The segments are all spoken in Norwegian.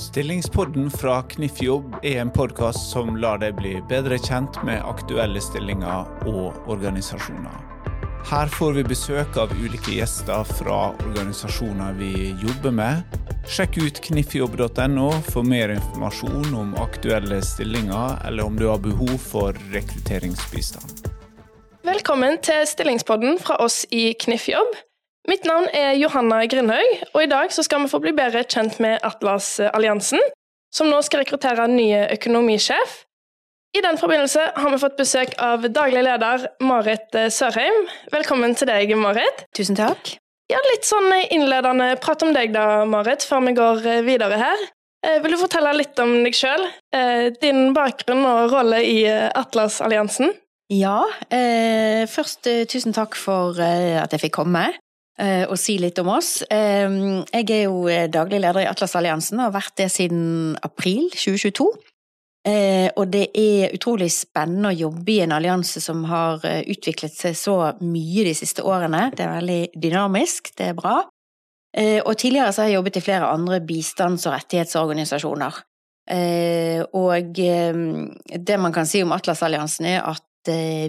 Stillingspodden fra Kniffjobb er en podkast som lar deg bli bedre kjent med aktuelle stillinger og organisasjoner. Her får vi besøk av ulike gjester fra organisasjoner vi jobber med. Sjekk ut kniffjobb.no for mer informasjon om aktuelle stillinger, eller om du har behov for rekrutteringsbistand. Velkommen til stillingspodden fra oss i Kniffjobb. Mitt navn er Johanna Grindhaug, og i dag skal vi få bli bedre kjent med Atlas-alliansen, som nå skal rekruttere nye ny økonomisjef. I den forbindelse har vi fått besøk av daglig leder Marit Sørheim. Velkommen til deg, Marit. Tusen takk. Ja, Litt sånn innledende prat om deg da, Marit, før vi går videre her. Eh, vil du fortelle litt om deg sjøl, eh, din bakgrunn og rolle i Atlas-alliansen? Ja, eh, først eh, tusen takk for eh, at jeg fikk komme og si litt om oss. Jeg er jo daglig leder i Atlas-alliansen og har vært det siden april 2022. Og det er utrolig spennende å jobbe i en allianse som har utviklet seg så mye de siste årene. Det er veldig dynamisk, det er bra. Og tidligere så har jeg jobbet i flere andre bistands- og rettighetsorganisasjoner. Og det man kan si om Atlas-alliansen er at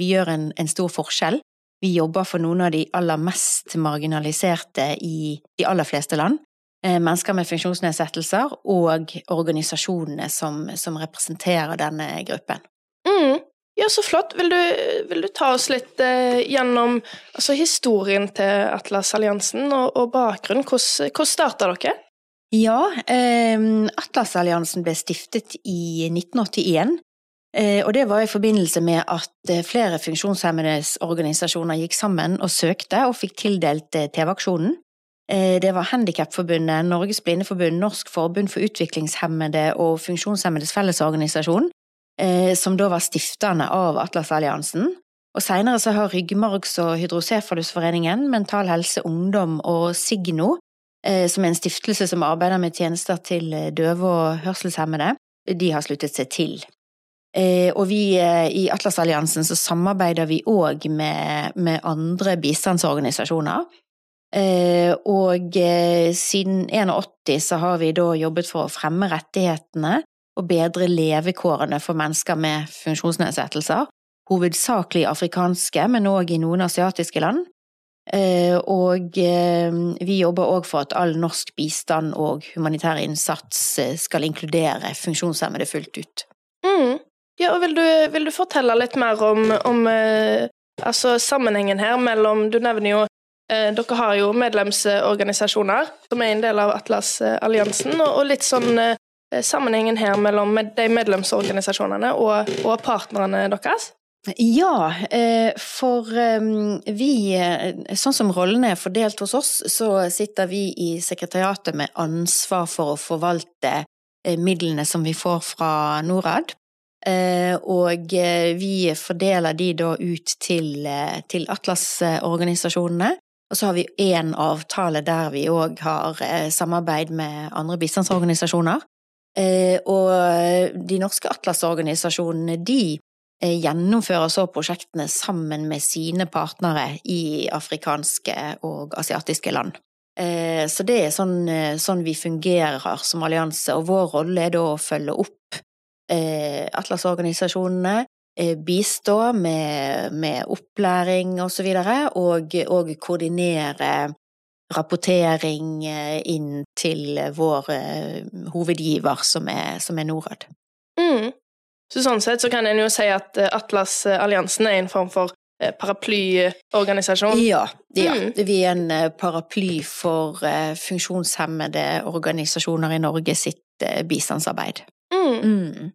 vi gjør en, en stor forskjell. Vi jobber for noen av de aller mest marginaliserte i de aller fleste land. Eh, mennesker med funksjonsnedsettelser og organisasjonene som, som representerer denne gruppen. Mm. Ja, så flott. Vil du, vil du ta oss litt eh, gjennom altså, historien til Atlas-alliansen og, og bakgrunnen? Hvordan, hvordan starta dere? Ja, eh, Atlas-alliansen ble stiftet i 1981 Eh, og det var i forbindelse med at eh, flere funksjonshemmedes organisasjoner gikk sammen og søkte og fikk tildelt eh, TV-aksjonen. Det var Handikapforbundet, Norges Blindeforbund, Norsk forbund for utviklingshemmede og Funksjonshemmedes Fellesorganisasjon, som da var stifterne av Atlas-alliansen. Og seinere så har Ryggmargs- og Hydrocephalusforeningen, Mental Helse Ungdom og Signo, som er en stiftelse som arbeider med tjenester til døve og hørselshemmede, de har sluttet seg til. Eh, og vi eh, i Atlas-alliansen så samarbeider vi òg med, med, andre bistandsorganisasjoner. Eh, og siden 81 så har vi da jobbet for å fremme rettighetene og bedre levekårene for mennesker med funksjonsnedsettelser. Hovedsakelig afrikanske, men òg i noen asiatiske land. Og vi jobber òg for at all norsk bistand og humanitær innsats skal inkludere funksjonshemmede fullt ut. Mm. Ja, og vil du, vil du fortelle litt mer om, om eh, altså sammenhengen her mellom Du nevner jo eh, Dere har jo medlemsorganisasjoner som er en del av Atlas-alliansen, og, og, litt sånn eh, sammenhengen her mellom de medlemsorganisasjonene og, og partnerne deres? Ja, eh, for ehm, vi eh, Sånn som rollene er fordelt hos oss, så sitter vi i sekretariatet med ansvar for å forvalte midlene som vi får fra Norad. Eh, og eh, vi fordeler de da ut til, eh, til Atlas-organisasjonene. Og så har vi én avtale der vi òg har samarbeid med andre bistandsorganisasjoner. Og de norske Atlas-organisasjonene, de gjennomfører så prosjektene sammen med sine partnere i afrikanske og asiatiske land. Så det er sånn, sånn vi fungerer som allianse, og vår rolle er da å følge opp Atlas-organisasjonene, eh, bistå med, med opplæring og så videre, og, og koordinere rapportering eh, inn til vår eh, hovedgiver, som er, som er Norad. Mm. Så sånn sett så kan en jo si at Atlas-alliansen er en form for paraplyorganisasjon? Ja, ja. Mm. vi er en paraply for funksjonshemmede organisasjoner i Norge sitt bistandsarbeid. Mm. Mm.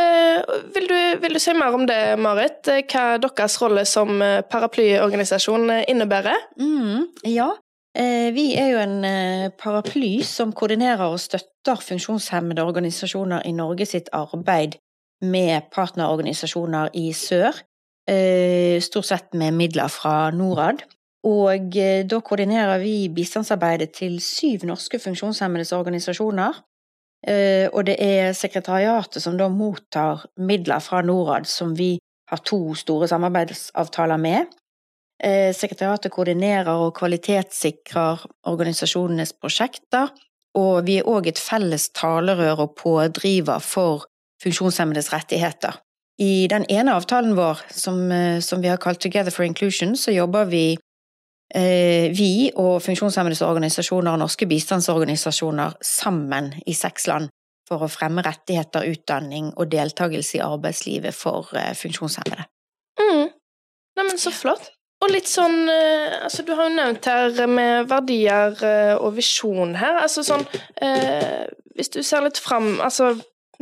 Uh, vil, du, vil, du, si mer om det, Marit? Eh, hva deres rolle som eh, paraplyorganisasjon innebærer? Mm, ja, vi er jo en paraply som koordinerer og støtter funksjonshemmede organisasjoner i Norge sitt arbeid med partnerorganisasjoner i sør, stort sett med midler fra Norad. Og da koordinerer vi bistandsarbeidet til syv norske funksjonshemmedes organisasjoner Eh, og det er sekretariatet som da mottar midler fra Norad, som vi har to store samarbeidsavtaler med. Eh, sekretariatet koordinerer og kvalitetssikrer organisasjonenes prosjekter, og vi er òg et felles talerør og pådriver for funksjonshemmedes rettigheter. I den ene avtalen vår, som, eh, som vi har kalt Together for Inclusion, så jobber vi eh, vi og funksjonshemmedes organisasjoner og norske bistandsorganisasjoner sammen i seks land for å fremme rettigheter, utdanning og deltakelse i arbeidslivet for eh, funksjonshemmede. Mm. Neimen, så flott. Og litt sånn eh, Altså, du har jo nevnt her med verdier eh, og visjon her. Altså sånn eh, Hvis du ser litt fram Altså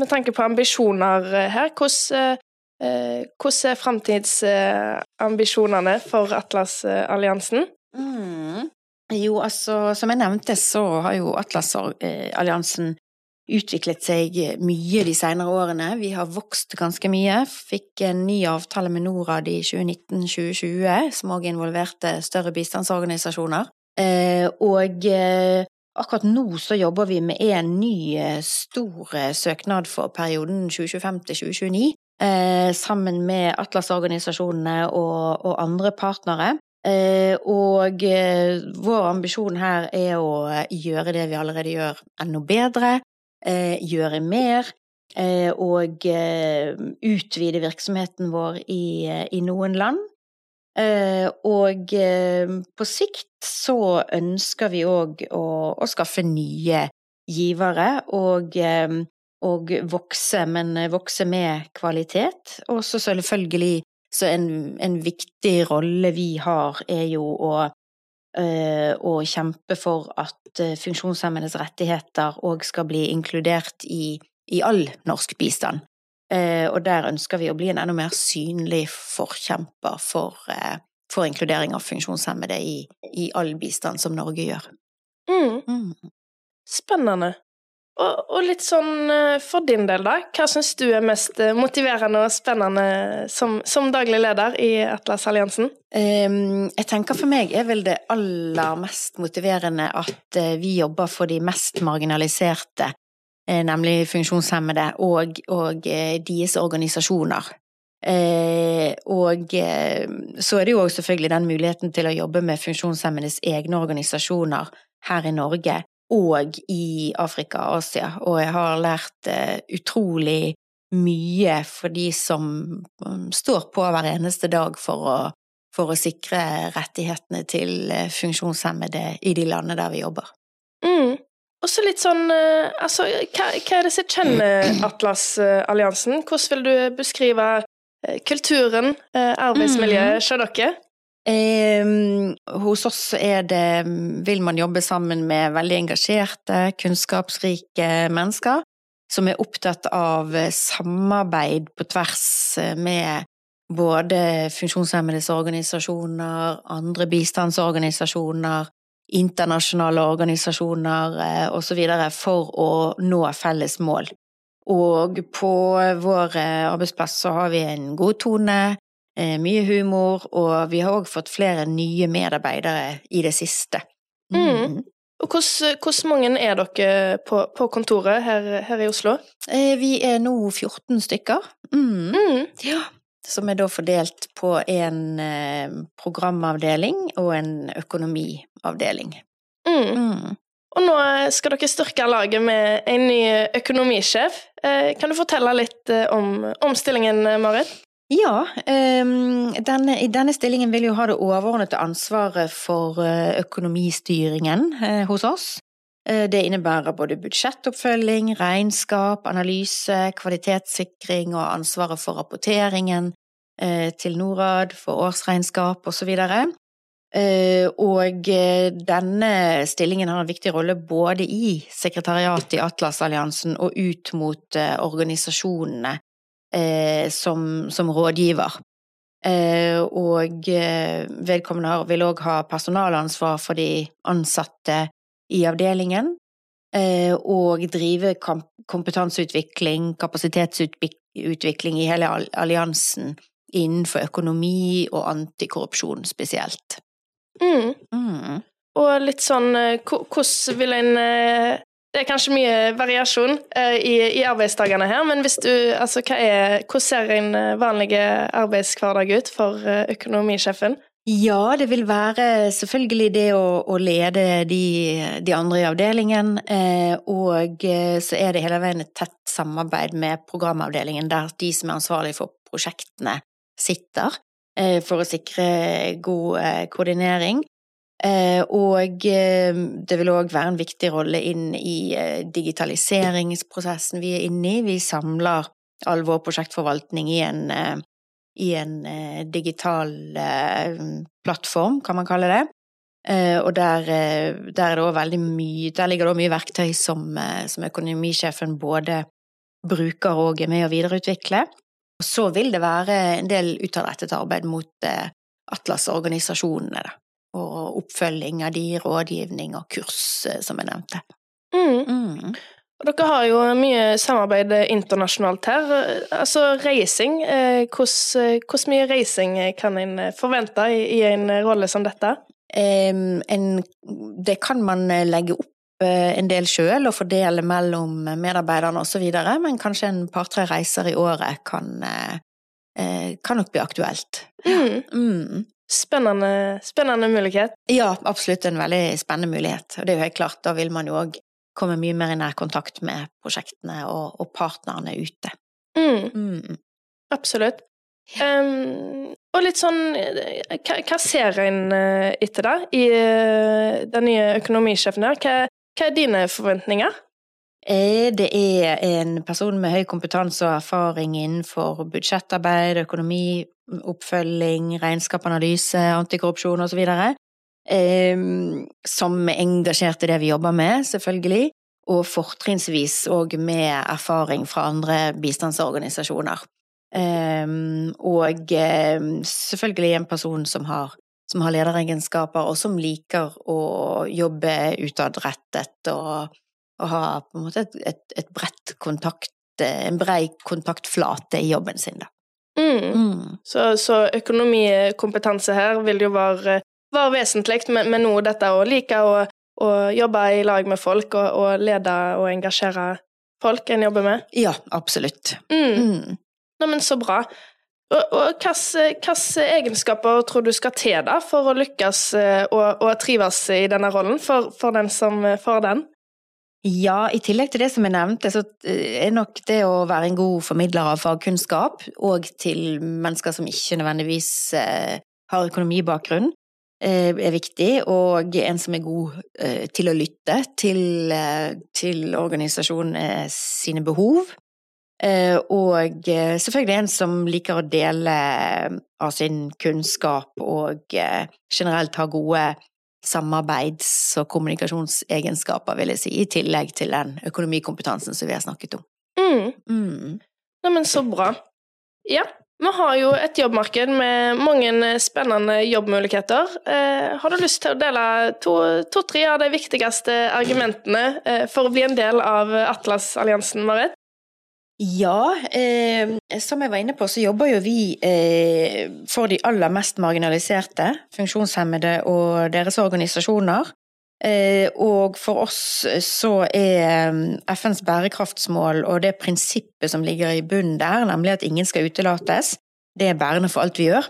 med tanke på ambisjoner her, hvordan, eh, hvordan er framtidsambisjonene for Atlas-alliansen? Mm. Jo, altså, som jeg nevnte, så har jo Atlas-alliansen utviklet seg mye de senere årene. Vi har vokst ganske mye. Fikk en ny avtale med Norad i 2019-2020, som òg involverte større bistandsorganisasjoner. Eh, og eh, akkurat nå så jobber vi med en ny eh, stor søknad for perioden 2025 til 2029. Sammen med Atlas-organisasjonene og, og, andre partnere. Og vår ambisjon her er å gjøre det vi allerede gjør, enda bedre eh, gjøre mer eh, og eh, utvide virksomheten vår i, eh, i noen land. Eh, og eh, på sikt så ønsker vi òg å, å, skaffe nye givere og, og vokse, men vokse med kvalitet. Og så selvfølgelig så en, en viktig rolle vi har, er jo å å kjempe for at funksjonshemmedes rettigheter òg skal bli inkludert i, i all norsk bistand. Og der ønsker vi å bli en enda mer synlig forkjemper for, for inkludering av funksjonshemmede i, i, all bistand som Norge gjør. Mm. Mm. Spennende. Og, og, litt sånn eh, for din del, da. Hva syns du er mest eh, motiverende og spennende som, som daglig leder i Atlas-alliansen? Um, jeg tenker for meg er vel det aller mest motiverende at uh, vi jobber for de mest marginaliserte, nemlig funksjonshemmede, og, og deres organisasjoner. og så er det jo selvfølgelig den muligheten til å jobbe med funksjonshemmedes egne organisasjoner her i Norge og i Afrika og Asia, og jeg har lært eh, utrolig mye for de som um, står på hver eneste dag for å, for å sikre rettighetene til eh, funksjonshemmede i de landene der vi jobber. Mm. Og så litt sånn eh, Altså, hva, hva er det som kjenner Atlas-alliansen? Hvordan vil du beskrive kulturen, arbeidsmiljøet, mm. hos dere? Eh, hos oss er det vil man jobbe sammen med veldig engasjerte, kunnskapsrike mennesker som er opptatt av samarbeid på tvers med både funksjonshemmedes organisasjoner, andre bistandsorganisasjoner, internasjonale organisasjoner eh, osv. for å nå felles mål. Og på vår arbeidsplass så har vi en god tone, Eh, mye humor, og vi har òg fått flere nye medarbeidere i det siste. Mm. mm. Og hvordan, mange er dere på, på kontoret her, her, i Oslo? Eh, vi er nå 14 stykker. Mm. Mm. Ja. Som er da fordelt på en eh, programavdeling og en økonomiavdeling. Mm. mm. Og nå skal dere styrke laget med en ny økonomisjef. Kan du fortelle litt om, om stillingen, Marit? Ja, um, denne, denne stillingen vil jo ha det overordnede ansvaret for eh, økonomistyringen uh, hos oss. Uh, det innebærer både budsjettoppfølging, regnskap, analyse, kvalitetssikring og ansvaret for rapporteringen til Norad, for årsregnskap osv. Og denne stillingen har en viktig rolle både i sekretariatet i Atlas-alliansen og ut mot organisasjonene eh, som, som, rådgiver. Eh, og eh, vedkommende vil òg ha personalansvar for de ansatte i avdelingen. Eh, og drive kompetanseutvikling, kapasitetsutvikling i hele alliansen innenfor økonomi og antikorrupsjon spesielt. Mm. Mm. Og litt sånn eh, Hvordan vil en det er kanskje mye variasjon uh, i, i, arbeidsdagene her, men du, altså, er, hvordan ser en eh, vanlig arbeidshverdag ut for uh, økonomisjefen? Ja, det vil være selvfølgelig det å, å lede de, de, andre i avdelingen, eh, og så er det hele veien et tett samarbeid med programavdelingen, der de som er ansvarlig for prosjektene, sitter, eh, for å sikre god eh, koordinering. Eh, og eh, det vil òg være en viktig rolle inn i digitaliseringsprosessen vi er inne i. Vi samler all vår prosjektforvaltning i en i en eh, digital eh, plattform, kan man kalle det. Eh, og der, eh, der, er det mye Der ligger det mye verktøy som, eh, som, økonomisjefen både bruker og er med å videreutvikle. Og så vil det være en del utadrettet arbeid mot eh, Atlas-organisasjonene, Og oppfølging av de, rådgivning og kurs, som jeg nevnte. Mm. Mm. Dere har jo mye samarbeid internasjonalt her. Altså reising. hvordan Hvor mye reising kan en forvente i en rolle som dette? En, det kan man legge opp eh, en del sjøl og fordele mellom medarbeiderne osv., men kanskje en par-tre reiser i året kan, eh, kan nok bli aktuelt. Mm. Mm. Spennende, spennende, mulighet. Ja, absolutt en veldig spennende mulighet. Og det er jo helt klart, da vil man jo òg komme mye mer i nær kontakt med prosjektene og, og partnerne ute. Mm. Mm. Absolutt. Um, og litt sånn Hva, hva ser en uh, etter da, i uh, den nye økonomisjefen her? Hva, hva, er dine forventninger? Eh, det er en person med høy kompetanse og erfaring innenfor budsjettarbeid, økonomi, oppfølging, regnskapanalyse, antikorrupsjon osv. Ehm, som er engasjert i det vi jobber med, selvfølgelig, og fortrinnsvis òg med erfaring fra andre bistandsorganisasjoner. Ehm, og ehm, selvfølgelig en person som har, som har lederegenskaper, og som liker å jobbe utadrettet og, og ha på en måte et, et, et bredt kontakt, en brei kontaktflate i jobben sin, da. Mm. Mm. Så, så økonomikompetanse her vil jo være være vesentlig, men, men noe dette å like å, å, jobbe i lag med folk og, og lede og engasjere folk en jobber med? Ja, absolutt. Mm. Mm. Neimen, så bra. Og, og hvilke egenskaper tror du skal til da for å lykkes eh, og, og trives i denne rollen, for, for den som får den? Ja, i tillegg til det som jeg nevnte, så eh, er nok det å være en god formidler av fagkunnskap, og til mennesker som ikke nødvendigvis eh, har økonomibakgrunn, Eh, er viktig, og en som er god til å lytte til, til organisasjonen sine behov. Og selvfølgelig en som liker å dele av sin kunnskap og generelt har gode samarbeids- og kommunikasjonsegenskaper, vil jeg si, i tillegg til den økonomikompetansen som vi har snakket om. Mm. Mm. Neimen, så bra. Ja, vi har jo et jobbmarked med mange spennende jobbmuligheter. Eh, har du lyst til å dele to-tre to, av de viktigste argumentene eh, for å bli en del av Atlas-alliansen, Marit? Ja, eh, som jeg var inne på, så jobber jo vi eh, for de aller mest marginaliserte, funksjonshemmede og deres organisasjoner. Eh, og for oss så er mm, FNs bærekraftsmål og det prinsippet som ligger i bunnen der, nemlig at ingen skal utelates, det er bærende for alt vi gjør.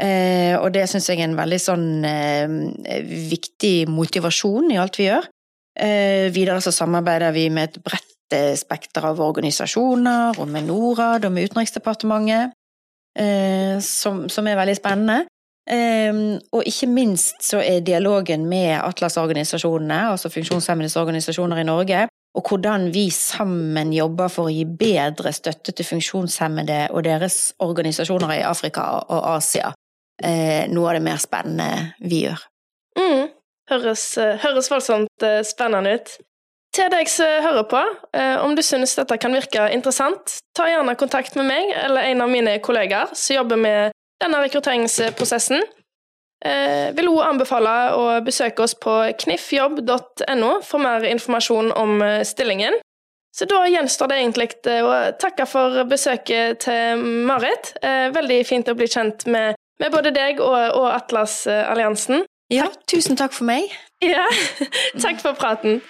Eh, og det syns jeg er en veldig sånn eh, viktig motivasjon i alt vi gjør. Videre så samarbeider vi med et bredt spekter av organisasjoner, og med Norad og med Utenriksdepartementet, som, som er veldig spennende. Um, og ikke minst så er dialogen med Atlas-organisasjonene, altså funksjonshemmedes organisasjoner i Norge, og hvordan vi sammen jobber for å gi bedre støtte til funksjonshemmede og deres organisasjoner i Afrika og Asia, uh, noe av det mer spennende vi gjør. Mm. Høres, høres voldsomt eh, spennende ut. Til deg som hører på, eh, om du synes dette kan virke interessant, ta gjerne kontakt med meg eller en av mine kollegaer som jobber med denne rekrutteringsprosessen. Jeg vil også anbefale å besøke oss på kniffjobb.no for mer informasjon om eh, stillingen. Så da gjenstår det egentlig eh, å takke for besøket til Marit. Eh, veldig fint å bli kjent med, med både deg og, og Atlas-alliansen. Ja, tusen takk for meg. Ja, takk for praten.